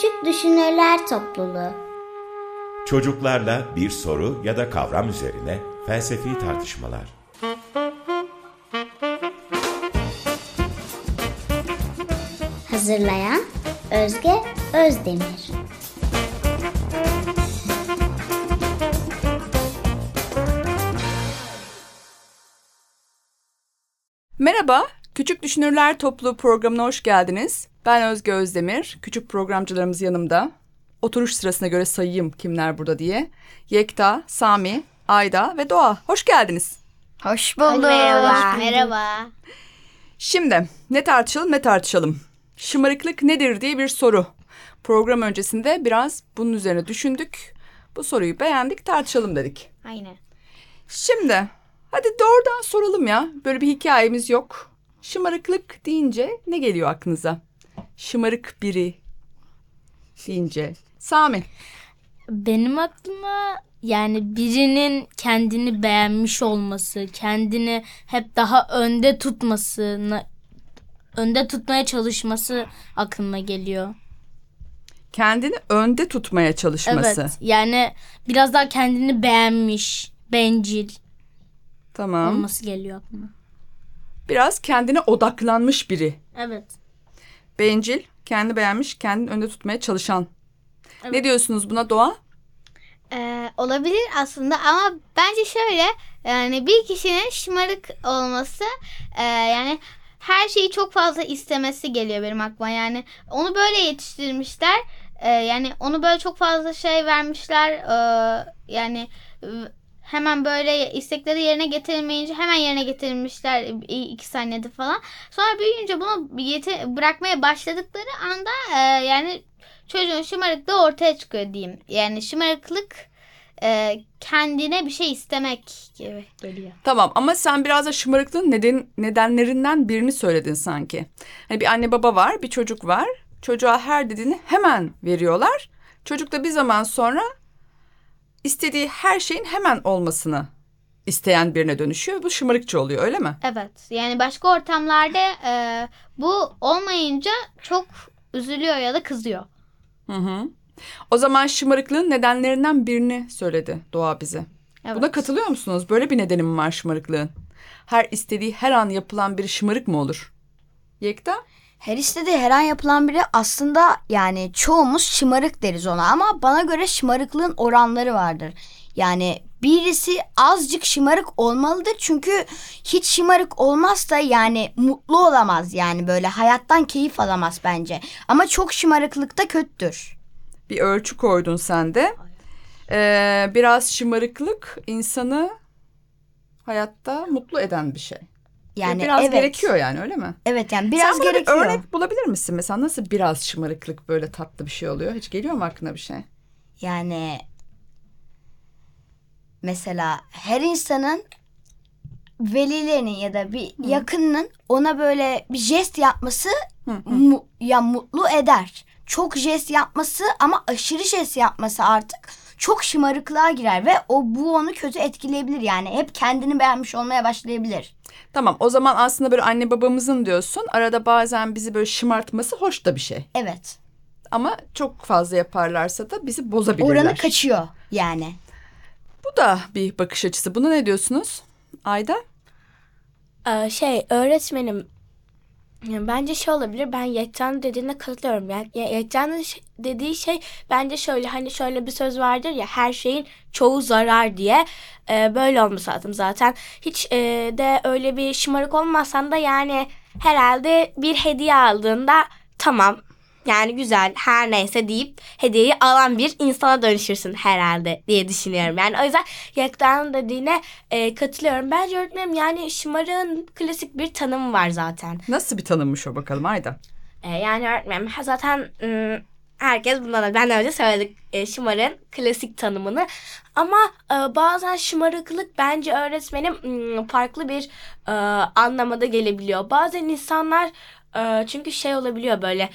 Küçük Düşünürler Topluluğu Çocuklarla bir soru ya da kavram üzerine felsefi tartışmalar. Hazırlayan Özge Özdemir Merhaba, Küçük Düşünürler Topluluğu programına hoş geldiniz. Ben Özge Özdemir, küçük programcılarımız yanımda. Oturuş sırasına göre sayayım kimler burada diye. Yekta, Sami, Ayda ve Doğa. Hoş geldiniz. Hoş bulduk. Merhaba. Merhaba. Şimdi ne tartışalım ne tartışalım. Şımarıklık nedir diye bir soru. Program öncesinde biraz bunun üzerine düşündük. Bu soruyu beğendik tartışalım dedik. Aynen. Şimdi hadi doğrudan soralım ya. Böyle bir hikayemiz yok. Şımarıklık deyince ne geliyor aklınıza? Şımarık biri deyince. Sami. Benim aklıma yani birinin kendini beğenmiş olması, kendini hep daha önde tutmasını, önde tutmaya çalışması aklıma geliyor. Kendini önde tutmaya çalışması. Evet. Yani biraz daha kendini beğenmiş, bencil Tamam. olması geliyor aklıma. Biraz kendine odaklanmış biri. Evet. Bencil, kendi beğenmiş, kendini önde tutmaya çalışan. Ne Evet. diyorsunuz buna Doğa? Ee, olabilir aslında ama bence şöyle yani bir kişinin şımarık olması e, yani her şeyi çok fazla istemesi geliyor benim aklıma yani onu böyle yetiştirmişler E, yani onu böyle çok fazla şey vermişler e, yani hemen böyle istekleri yerine getirilmeyince hemen yerine getirilmişler iki saniyede falan sonra büyüyünce bunu yete- bırakmaya başladıkları anda e, yani çocuğun şımarıklığı ortaya çıkıyor diyeyim. Yani şımarıklık e, kendine bir şey istemek gibi geliyor. Tamam ama sen biraz da şımarıklığın neden, nedenlerinden birini söyledin sanki. Hani bir anne baba var, bir çocuk var. Çocuğa her dediğini hemen veriyorlar. Çocuk da bir zaman sonra istediği her şeyin hemen olmasını isteyen birine dönüşüyor. Bu şımarıkçı oluyor öyle mi? Evet. Yani başka ortamlarda e, bu olmayınca çok üzülüyor ya da kızıyor. Hı hı. O zaman şımarıklığın nedenlerinden birini söyledi Doğa bize. Evet. Buna katılıyor musunuz? Böyle bir nedeni mi var şımarıklığın? Her istediği her an yapılan bir şımarık mı olur? Yekta? Her istediği her an yapılan biri aslında yani çoğumuz şımarık deriz ona ama bana göre şımarıklığın oranları vardır. Yani birisi azıcık şımarık olmalıdır çünkü hiç şımarık olmazsa yani mutlu olamaz yani böyle hayattan keyif alamaz bence. Ama çok şımarıklık da kötüdür. bir ölçü koydun sen de. Ee, biraz şımarıklık insanı hayatta mutlu eden bir şey. Yani biraz evet. gerekiyor yani öyle mi? Evet yani biraz Sen gerekiyor. bir örnek bulabilir misin? Mesela nasıl biraz şımarıklık böyle tatlı bir şey oluyor? Hiç geliyor mu aklına bir şey? Yani mesela her insanın velilerinin ya da bir yakınının ona böyle bir jest yapması mu- ya mutlu eder. Çok jest yapması ama aşırı jest yapması artık çok şımarıklığa girer ve o bu onu kötü etkileyebilir yani hep kendini beğenmiş olmaya başlayabilir. Tamam o zaman aslında böyle anne babamızın diyorsun. Arada bazen bizi böyle şımartması hoş da bir şey. Evet. Ama çok fazla yaparlarsa da bizi bozabilirler. Oranı kaçıyor yani. Bu da bir bakış açısı. Buna ne diyorsunuz? Ayda? Ee, şey öğretmenim yani bence şey olabilir ben Yekta'nın dediğine katılıyorum. Yani Ye- Yekta'nın dediği şey bence şöyle hani şöyle bir söz vardır ya her şeyin çoğu zarar diye Ee, böyle olması lazım zaten. Hiç e, de öyle bir şımarık olmasan da yani herhalde bir hediye aldığında tamam yani güzel her neyse deyip hediyeyi alan bir insana dönüşürsün herhalde diye düşünüyorum. Yani o yüzden Yekta'nın dediğine e, katılıyorum. Bence öğretmenim yani şımarığın klasik bir tanımı var zaten. Nasıl bir tanımmış o bakalım Ayda? E, yani öğretmenim zaten ım, herkes bundan da ben önce söyledik e, şımarığın klasik tanımını. Ama e, bazen şımarıklık bence öğretmenim farklı bir e, anlamada gelebiliyor. Bazen insanlar e, çünkü şey olabiliyor böyle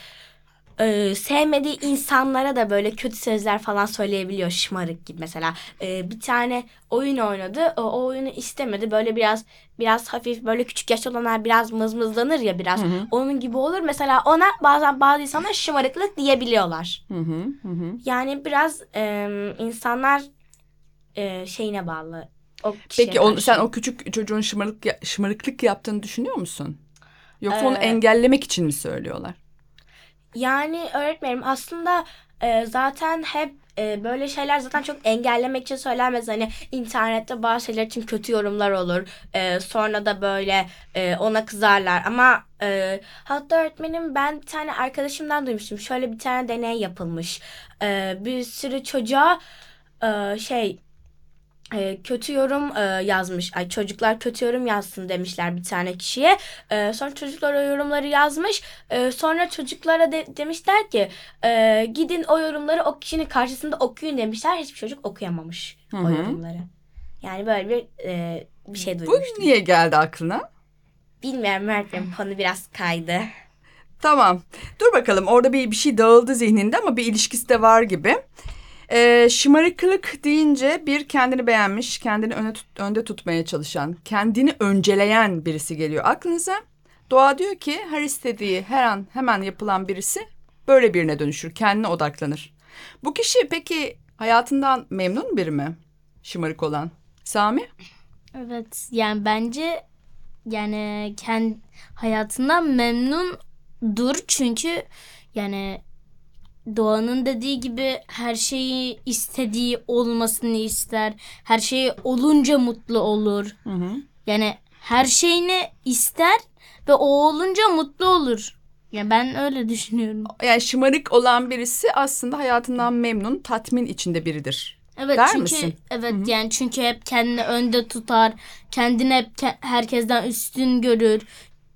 e, sevmediği insanlara da böyle kötü sözler falan söyleyebiliyor şımarık gibi mesela. E, bir tane oyun oynadı. O, o oyunu istemedi. Böyle biraz biraz hafif böyle küçük yaş olanlar biraz mızmızlanır ya biraz. Onun gibi olur. Mesela ona bazen bazı insanlar şımarıklık diyebiliyorlar. Hı hı, hı hı. Yani biraz e, insanlar e, şeyine bağlı. O Peki karşı. sen o küçük çocuğun şımarık, şımarıklık yaptığını düşünüyor musun? Yoksa onu Ee, engellemek için mi söylüyorlar? Yani öğretmenim aslında e, zaten hep e, böyle şeyler zaten çok engellemek için söylenmez. Hani internette bazı şeyler için kötü yorumlar olur. E, sonra da böyle e, ona kızarlar. Ama e, hatta öğretmenim ben bir tane arkadaşımdan duymuştum. Şöyle bir tane deney yapılmış. E, bir sürü çocuğa e, şey e, kötü yorum e, yazmış. Ay çocuklar kötü yorum yazsın demişler bir tane kişiye. E, sonra çocuklar o yorumları yazmış. E, sonra çocuklara de- demişler ki e, gidin o yorumları o kişinin karşısında okuyun demişler. Hiçbir çocuk okuyamamış Hı o yorumları. Yani böyle bir e, bir şey Bu duymuştum. niye geldi aklına? Bilmiyorum öğretmenim konu biraz kaydı. Tamam. Dur bakalım orada bir, bir şey dağıldı zihninde ama bir ilişkisi de var gibi. Ee, şımarıklık deyince bir kendini beğenmiş, kendini öne tut- önde tutmaya çalışan, kendini önceleyen birisi geliyor aklınıza. Doğa diyor ki her istediği her an hemen yapılan birisi böyle birine dönüşür, kendine odaklanır. Bu kişi peki hayatından memnun biri mi? Şımarık olan. Sami? Evet yani bence yani kendi hayatından memnundur çünkü yani Doğan'ın dediği gibi her şeyi istediği olmasını ister. Her şey olunca mutlu olur. Hı hı. Yani her şeyini ister ve o olunca mutlu olur. Ya ben öyle düşünüyorum. Yani şımarık olan birisi aslında hayatından memnun, tatmin içinde biridir. Evet Der çünkü misin? evet yani çünkü hep kendini önde tutar. Kendini hep ke- herkesten üstün görür.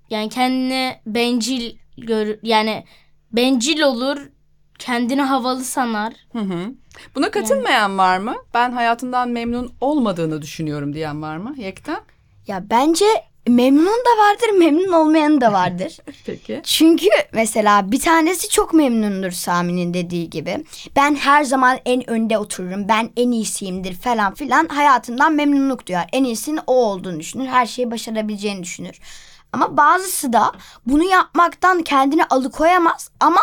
Yani kendini bencil görür. Yani bencil olur. Kendini havalı sanar. Hı hı. Buna katılmayan var mı? Ben hayatından memnun olmadığını düşünüyorum diyen var mı? Yekta? Ya bence memnun da vardır, memnun olmayan da vardır. Peki. Çünkü mesela bir tanesi çok memnundur Sami'nin dediği gibi. Ben her zaman en önde otururum, ben en iyisiyimdir falan filan hayatından memnunluk duyar. En iyisinin o olduğunu düşünür, her şeyi başarabileceğini düşünür. Ama bazısı da bunu yapmaktan kendini alıkoyamaz ama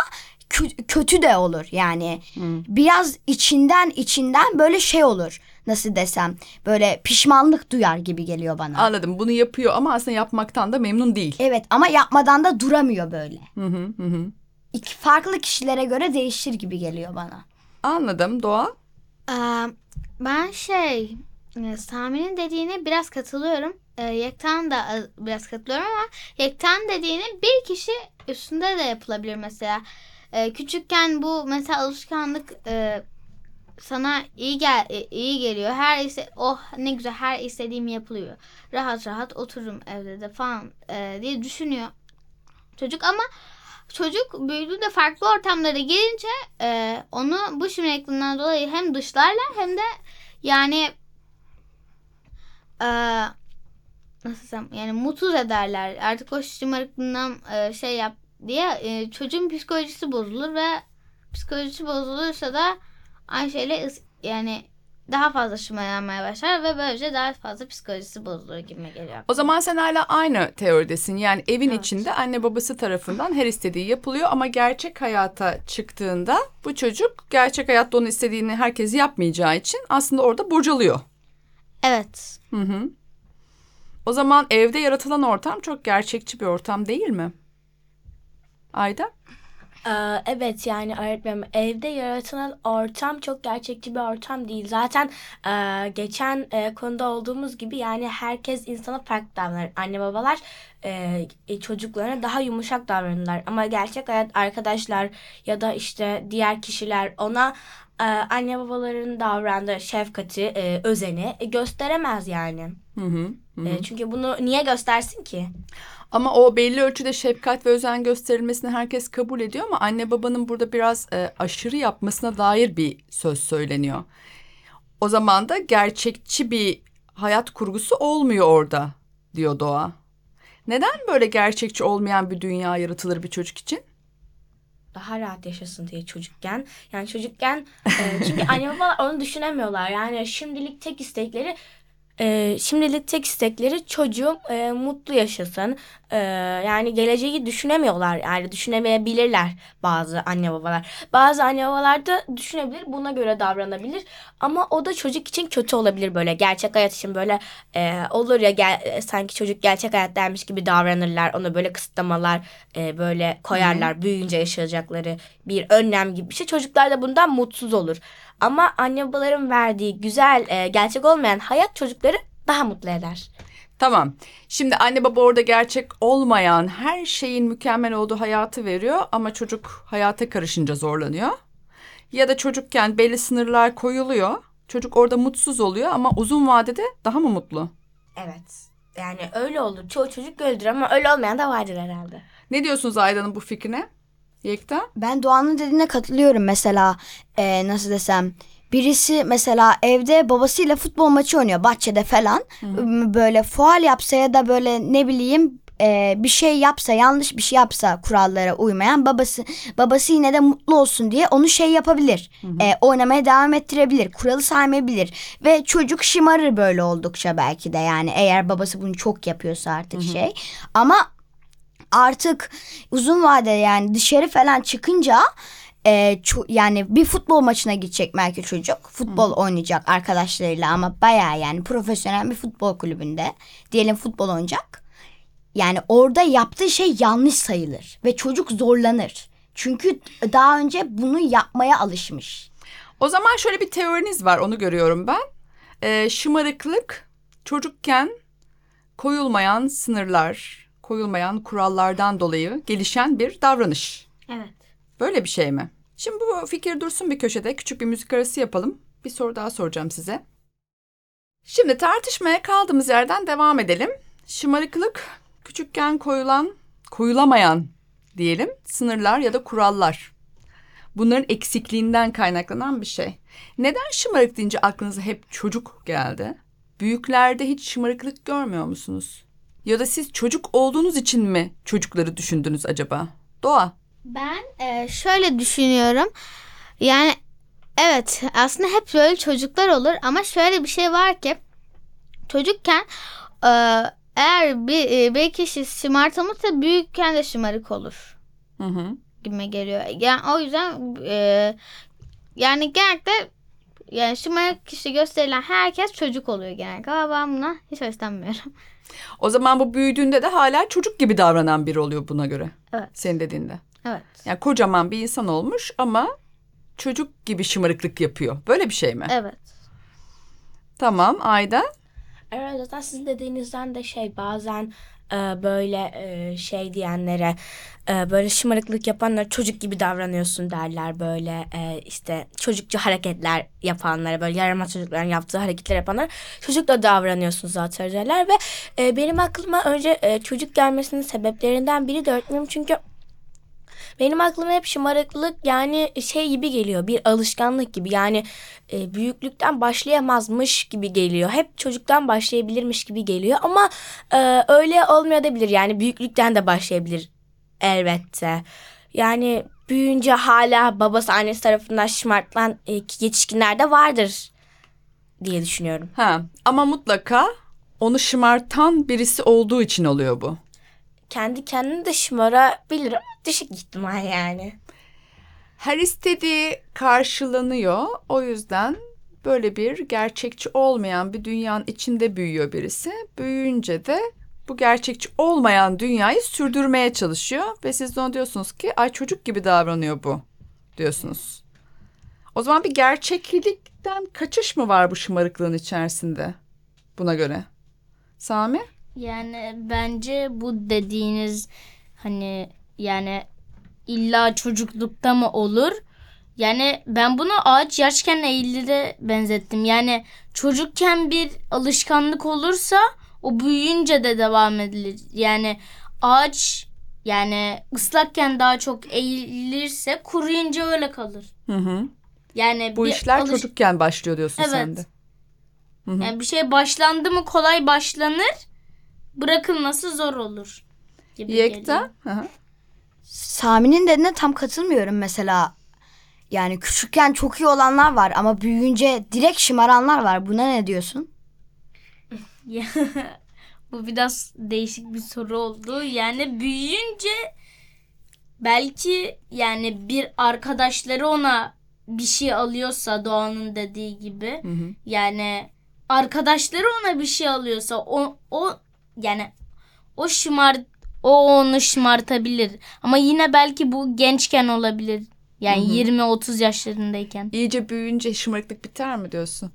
kötü de olur yani. Biraz içinden içinden böyle şey olur. Nasıl desem böyle pişmanlık duyar gibi geliyor bana. Anladım. Bunu yapıyor ama aslında yapmaktan da memnun değil. Evet ama yapmadan da duramıyor böyle. Hı hı hı. hı. İki farklı kişilere göre değişir gibi geliyor bana. Anladım. Doğa? Ee, ben şey e, Sami'nin dediğine biraz katılıyorum. Ee, Yektan da e, biraz katılıyorum ama Yektan dediğini bir kişi üstünde de yapılabilir mesela. Ee, küçükken bu mesela alışkanlık e, sana iyi gel e, iyi geliyor. Her iste oh ne güzel her istediğim yapılıyor. Rahat rahat otururum evde de falan e, diye düşünüyor çocuk ama çocuk büyüdüğünde farklı ortamlara gelince e, onu bu şımarıklığından dolayı hem dışlarlar hem de yani e, nasıl desem yani mutsuz ederler. Artık o şımarıklığından e, şey yap diye e, çocuğun psikolojisi bozulur ve psikolojisi bozulursa da aynı şeyle ıs- yani daha fazla şımarmaya başlar ve böylece daha fazla psikolojisi bozulur gibi geliyor. O zaman sen hala aynı teoridesin. Yani evin Evet. içinde anne babası tarafından her istediği yapılıyor ama gerçek hayata çıktığında bu çocuk gerçek hayatta onun istediğini herkes yapmayacağı için aslında orada bocalıyor. Evet. Hı hı. O zaman evde yaratılan ortam çok gerçekçi bir ortam değil mi? Ayda? Ee, evet yani öğretmenim evde yaratılan ortam çok gerçekçi bir ortam değil. Zaten e, geçen e, konuda olduğumuz gibi yani herkes insana farklı davranır. Anne babalar e, çocuklarına daha yumuşak davranırlar. Ama gerçek hayat arkadaşlar ya da işte diğer kişiler ona anne babaların davrandığı şefkati, e, özeni e, gösteremez yani. Hı hı. hı hı. E, çünkü bunu niye göstersin ki? Ama o belli ölçüde şefkat ve özen gösterilmesini herkes kabul ediyor ama anne babanın burada biraz e, aşırı yapmasına dair bir söz söyleniyor. O zaman da gerçekçi bir hayat kurgusu olmuyor orada diyor Doğa. Neden böyle gerçekçi olmayan bir dünya yaratılır bir çocuk için? Daha rahat yaşasın diye çocukken. Yani çocukken e, çünkü anne babalar onu düşünemiyorlar. Yani şimdilik tek istekleri e, şimdilik tek istekleri çocuğum e, mutlu yaşasın. E, yani geleceği düşünemiyorlar. Yani düşünemeyebilirler bazı anne babalar. Bazı anne babalar da düşünebilir. Buna göre davranabilir. Ama o da çocuk için kötü olabilir böyle. Gerçek hayat için böyle e, olur ya gel, e, sanki çocuk gerçek hayattaymış gibi davranırlar. Ona böyle kısıtlamalar e, böyle koyarlar. Büyüyünce yaşayacakları bir önlem gibi bir şey. Çocuklar da bundan mutsuz olur. Ama anne babaların verdiği güzel, e, gerçek olmayan hayat çocukları daha mutlu eder. Tamam. Şimdi anne baba orada gerçek olmayan her şeyin mükemmel olduğu hayatı veriyor ama çocuk hayata karışınca zorlanıyor. Ya da çocukken belli sınırlar koyuluyor. Çocuk orada mutsuz oluyor ama uzun vadede daha mı mutlu? Evet. Yani öyle olur. Çoğu çocuk öyledir ama öyle olmayan da vardır herhalde. Ne diyorsunuz Ayda'nın bu fikrine? Yekta? Ben Doğan'ın dediğine katılıyorum mesela e, nasıl desem birisi mesela evde babasıyla futbol maçı oynuyor bahçede falan. M- böyle faal yapsa ya da böyle ne bileyim e, bir şey yapsa yanlış bir şey yapsa kurallara uymayan babası babası yine de mutlu olsun diye onu şey yapabilir. E, oynamaya devam ettirebilir kuralı saymayabilir. Ve çocuk şımarır böyle oldukça belki de yani eğer babası bunu çok yapıyorsa artık şey. Ama artık uzun vade yani dışarı falan çıkınca e, yani bir futbol maçına gidecek belki çocuk. Futbol oynayacak arkadaşlarıyla ama bayağı yani profesyonel bir futbol kulübünde. Diyelim futbol oynayacak. Yani orada yaptığı şey yanlış sayılır ve çocuk zorlanır. Çünkü daha önce bunu yapmaya alışmış. O zaman şöyle bir teoriniz var onu görüyorum ben. Ee, şımarıklık çocukken koyulmayan sınırlar, koyulmayan kurallardan dolayı gelişen bir davranış. Evet. Böyle bir şey mi? Şimdi bu fikir dursun bir köşede. Küçük bir müzik arası yapalım. Bir soru daha soracağım size. Şimdi tartışmaya kaldığımız yerden devam edelim. Şımarıklık küçükken koyulan, koyulamayan diyelim sınırlar ya da kurallar. Bunların eksikliğinden kaynaklanan bir şey. Neden şımarık deyince aklınıza hep çocuk geldi? Büyüklerde hiç şımarıklık görmüyor musunuz? Ya da siz çocuk olduğunuz için mi çocukları düşündünüz acaba? Doğa. Ben e, şöyle düşünüyorum. Yani evet aslında hep böyle çocuklar olur ama şöyle bir şey var ki çocukken e, eğer bir, e, bir kişi şımartılmışsa büyükken de şımarık olur Hı hı. gibime geliyor. Yani o yüzden e, yani genellikle yani şımarık kişi gösterilen herkes çocuk oluyor genellikle ama ben buna hiç hoşlanmıyorum. O zaman bu büyüdüğünde de hala çocuk gibi davranan biri oluyor buna göre. Evet. Senin dediğinde. Evet. Yani kocaman bir insan olmuş ama çocuk gibi şımarıklık yapıyor. Böyle bir şey mi? Evet. Tamam Ayda. Evet zaten sizin dediğinizden de şey bazen e, böyle e, şey diyenlere e, böyle şımarıklık yapanlara çocuk gibi davranıyorsun derler böyle e, işte çocukça hareketler yapanlara böyle yaramaz çocukların yaptığı hareketler yapanlara çocukla davranıyorsun zaten derler ve benim aklıma önce çocuk gelmesinin sebeplerinden biri de öğretmenim çünkü benim aklıma hep şımarıklık yani şey gibi geliyor bir alışkanlık gibi yani e, büyüklükten başlayamazmış gibi geliyor. Hep çocuktan başlayabilirmiş gibi geliyor ama e, öyle olmayabilir yani büyüklükten de başlayabilir elbette. Yani büyüyünce hala babası annesi tarafından şımartılan e, yetişkinler de vardır diye düşünüyorum. Ha, ama mutlaka onu şımartan birisi olduğu için oluyor bu. Kendi kendini de şımarabilir ama düşük ihtimal yani. Her istediği karşılanıyor. O yüzden böyle bir gerçekçi olmayan bir dünyanın içinde büyüyor birisi. Büyüyünce de bu gerçekçi olmayan dünyayı sürdürmeye çalışıyor ve siz de ona diyorsunuz ki ay çocuk gibi davranıyor bu diyorsunuz. O zaman bir gerçeklikten kaçış mı var bu şımarıklığın içerisinde buna göre? Sami? Yani bence bu dediğiniz hani yani illa çocuklukta mı olur? Yani ben bunu ağaç yaşken eğilire benzettim. Yani çocukken bir alışkanlık olursa o büyüyünce de devam edilir. Yani ağaç yani ıslakken daha çok eğilirse kuruyunca öyle kalır. Hı hı. Yani Bu işler alış- çocukken başlıyor diyorsun Evet. sen de. Hı hı. Yani bir şey başlandı mı kolay başlanır, bırakılması zor olur. Gibi. Yekta? Hı hı. Sami'nin dediğine tam katılmıyorum mesela. Yani küçükken çok iyi olanlar var ama büyüyünce direkt şımaranlar var. Buna ne diyorsun? Bu biraz değişik bir soru oldu. Yani büyüyünce belki yani bir arkadaşları ona bir şey alıyorsa Doğan'ın dediği gibi yani arkadaşları ona bir şey alıyorsa o o yani o şımar o onu şımartabilir. Ama yine belki bu gençken olabilir. Yani 20-30 yaşlarındayken İyice büyüyünce şımarıklık biter mi diyorsun?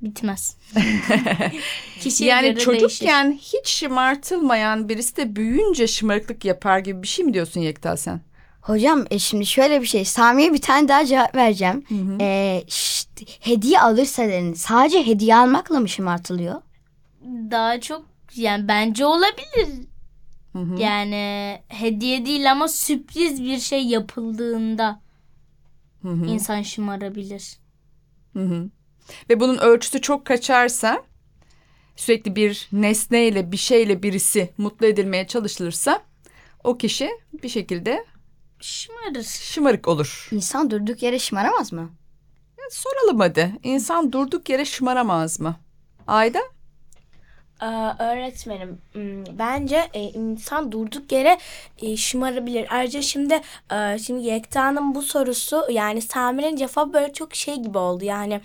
bitmez. Kişiye yani göre çocukken değişir. hiç şımartılmayan birisi de büyüyünce şımarıklık yapar gibi bir şey mi diyorsun Yekta sen? Hocam e, şimdi şöyle bir şey. Sami'ye bir tane daha cevap vereceğim. E, şşt, hediye alırsa dedin. Sadece hediye almakla mı şımartılıyor? daha çok yani bence olabilir. Hı hı. Yani hediye değil ama sürpriz bir şey yapıldığında Hı hı. insan şımarabilir. Hı hı. Ve bunun ölçüsü çok kaçarsa sürekli bir nesneyle bir şeyle birisi mutlu edilmeye çalışılırsa o kişi bir şekilde Şımarır. şımarık olur. İnsan durduk yere şımaramaz mı? Soralım hadi. İnsan durduk yere şımaramaz mı? Ayda? Ee, öğretmenim hmm, bence e, insan durduk yere e, şımarabilir. Ayrıca şimdi e, şimdi Yekta'nın bu sorusu yani Samir'in cevabı böyle çok şey gibi oldu. Yani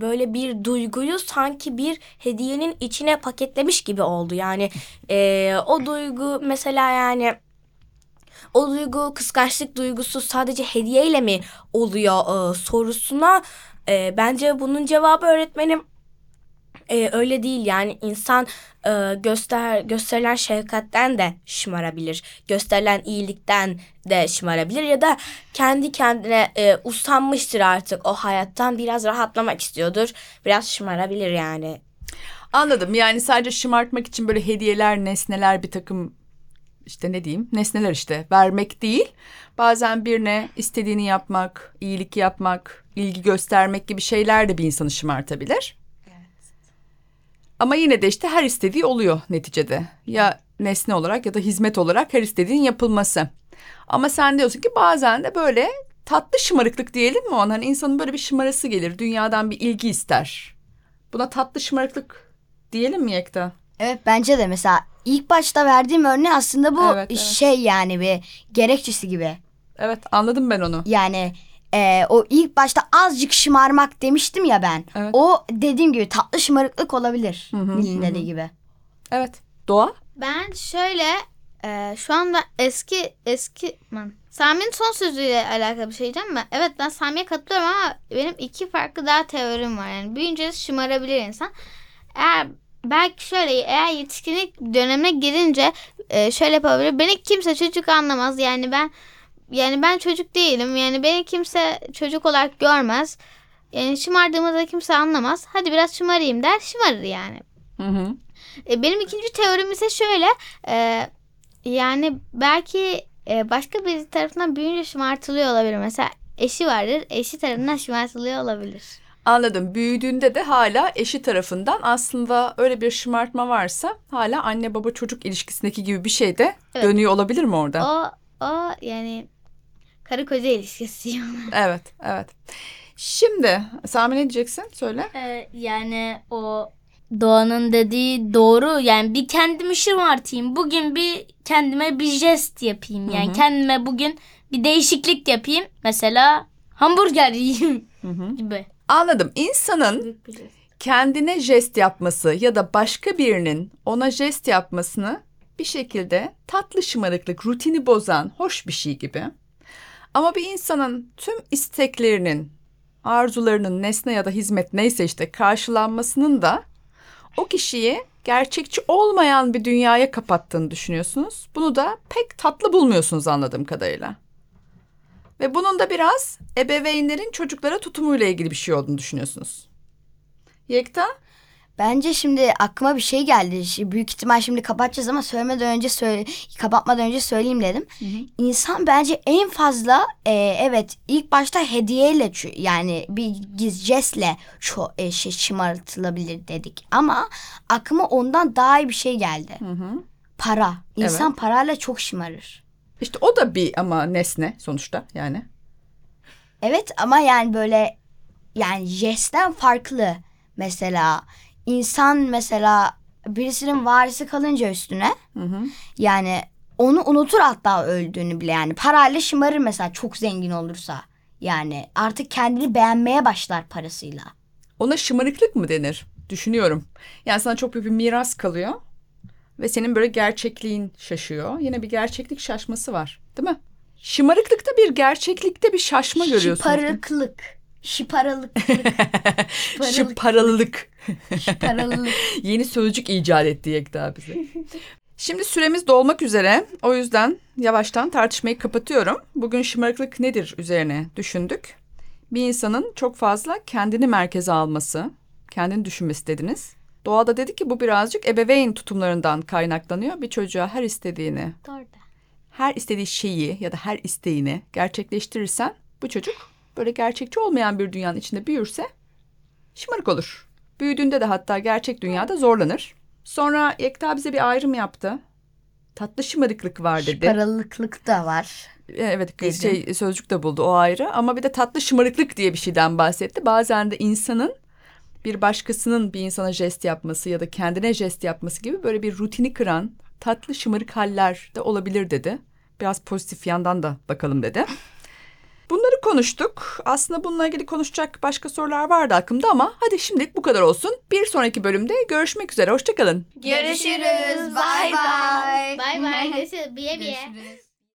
böyle bir duyguyu sanki bir hediyenin içine paketlemiş gibi oldu. Yani o duygu mesela yani o duygu kıskançlık duygusu sadece hediyeyle mi oluyor sorusuna bence bunun cevabı öğretmenim e, öyle değil yani insan e, göster gösterilen şefkatten de şımarabilir. Gösterilen iyilikten de şımarabilir ya da kendi kendine e, usanmıştır artık o hayattan biraz rahatlamak istiyordur. Biraz şımarabilir yani. Anladım. Yani sadece şımartmak için böyle hediyeler, nesneler bir takım işte ne diyeyim nesneler işte vermek değil. Bazen birine istediğini yapmak, iyilik yapmak, ilgi göstermek gibi şeyler de bir insanı şımartabilir. Ama yine de işte her istediği oluyor neticede. Ya nesne olarak ya da hizmet olarak her istediğin yapılması. Ama sen diyorsun ki bazen de böyle tatlı şımarıklık diyelim mi ona? Hani insanın böyle bir şımarası gelir. Dünyadan bir ilgi ister. Buna tatlı şımarıklık diyelim mi Yekta? Evet bence de mesela ilk başta verdiğim örneği aslında bu Evet, evet. şey yani bir gerekçesi gibi. Evet anladım ben onu. Yani e, o ilk başta azıcık şımarmak demiştim ya ben. Evet. O dediğim gibi tatlı şımarıklık olabilir. Nil'in dediği gibi. Evet. Doğa? Ben şöyle e, şu anda eski eski man. Sami'nin son sözüyle alakalı bir şey diyeceğim mi? Evet ben Sami'ye katılıyorum ama benim iki farklı daha teorim var. Yani büyüyünce şımarabilir insan. Eğer belki şöyle eğer yetişkinlik dönemine girince e, şöyle yapabilir. Beni kimse çocuk anlamaz. Yani ben yani ben çocuk değilim. Yani beni kimse çocuk olarak görmez. Yani şımardığımı da kimse anlamaz. Hadi biraz şımarayım der. Şımarır yani. Hı hı. E, benim ikinci teorim ise şöyle. e, yani belki e, başka bir tarafından büyüyünce şımartılıyor olabilir. Mesela eşi vardır. Eşi tarafından şımartılıyor olabilir. Anladım. Büyüdüğünde de hala eşi tarafından aslında öyle bir şımartma varsa hala anne baba çocuk ilişkisindeki gibi bir şey de Evet. dönüyor olabilir mi orada? O o yani karı koca ilişkisi. Evet, evet. Şimdi Sami ne diyeceksin? Söyle. Ee, yani o Doğan'ın dediği doğru. Yani bir kendimi şımartayım. Bugün bir kendime bir jest yapayım. Yani kendime bugün bir değişiklik yapayım. Mesela hamburger yiyeyim Hı hı. gibi. Anladım. İnsanın kendine jest yapması ya da başka birinin ona jest yapmasını bir şekilde tatlı şımarıklık, rutini bozan hoş bir şey gibi. Ama bir insanın tüm isteklerinin, arzularının nesne ya da hizmet neyse işte karşılanmasının da o kişiyi gerçekçi olmayan bir dünyaya kapattığını düşünüyorsunuz. Bunu da pek tatlı bulmuyorsunuz anladığım kadarıyla. Ve bunun da biraz ebeveynlerin çocuklara tutumuyla ilgili bir şey olduğunu düşünüyorsunuz. Yekta? Bence şimdi aklıma bir şey geldi. Büyük ihtimal şimdi kapatacağız ama söylemeden önce söyle kapatmadan önce söyleyeyim dedim. İnsan bence en fazla e, evet ilk başta hediyeyle yani bir giz jestle ço e, şey, şımartılabilir dedik. Ama aklıma ondan daha iyi bir şey geldi. Para. İnsan parayla çok şımarır. İşte o da bir ama nesne sonuçta yani. Evet ama yani böyle yani jestten farklı. Mesela insan mesela birisinin varisi kalınca üstüne yani onu unutur hatta öldüğünü bile yani parayla şımarır mesela çok zengin olursa. Yani artık kendini beğenmeye başlar parasıyla. Ona şımarıklık mı denir? Düşünüyorum. Yani sana çok büyük bir miras kalıyor. Ve senin böyle gerçekliğin şaşıyor. Yine bir gerçeklik şaşması var. Değil mi? Şımarıklıkta bir gerçeklikte bir şaşma görüyorsun. Şıparıklık. Şıparalık. Şıparalılık. Şıparalılık. Yeni sözcük icat etti Yekta bize. Şimdi süremiz dolmak üzere. O yüzden yavaştan tartışmayı kapatıyorum. Bugün şımarıklık nedir üzerine düşündük. Bir insanın çok fazla kendini merkeze alması, kendini düşünmesi dediniz. Doğada dedi ki bu birazcık ebeveyn tutumlarından kaynaklanıyor. Bir çocuğa her istediğini, Doğru. her istediği şeyi ya da her isteğini gerçekleştirirsen bu çocuk böyle gerçekçi olmayan bir dünyanın içinde büyürse şımarık olur. Büyüdüğünde de hatta gerçek dünyada zorlanır. Sonra Yekta bize bir ayrım yaptı. Tatlı şımarıklık var dedi. Şıparılıklık da var. Evet Dedim. şey, sözcük de buldu o ayrı ama bir de tatlı şımarıklık diye bir şeyden bahsetti. Bazen de insanın bir başkasının bir insana jest yapması ya da kendine jest yapması gibi böyle bir rutini kıran tatlı şımarık haller de olabilir dedi. Biraz pozitif yandan da bakalım dedi. Bunları konuştuk. Aslında bununla ilgili konuşacak başka sorular vardı aklımda ama hadi şimdilik bu kadar olsun. Bir sonraki bölümde görüşmek üzere. Hoşçakalın. Görüşürüz. Bye bye. Bay bay. Görüşürüz. Biye biye. Görüşürüz.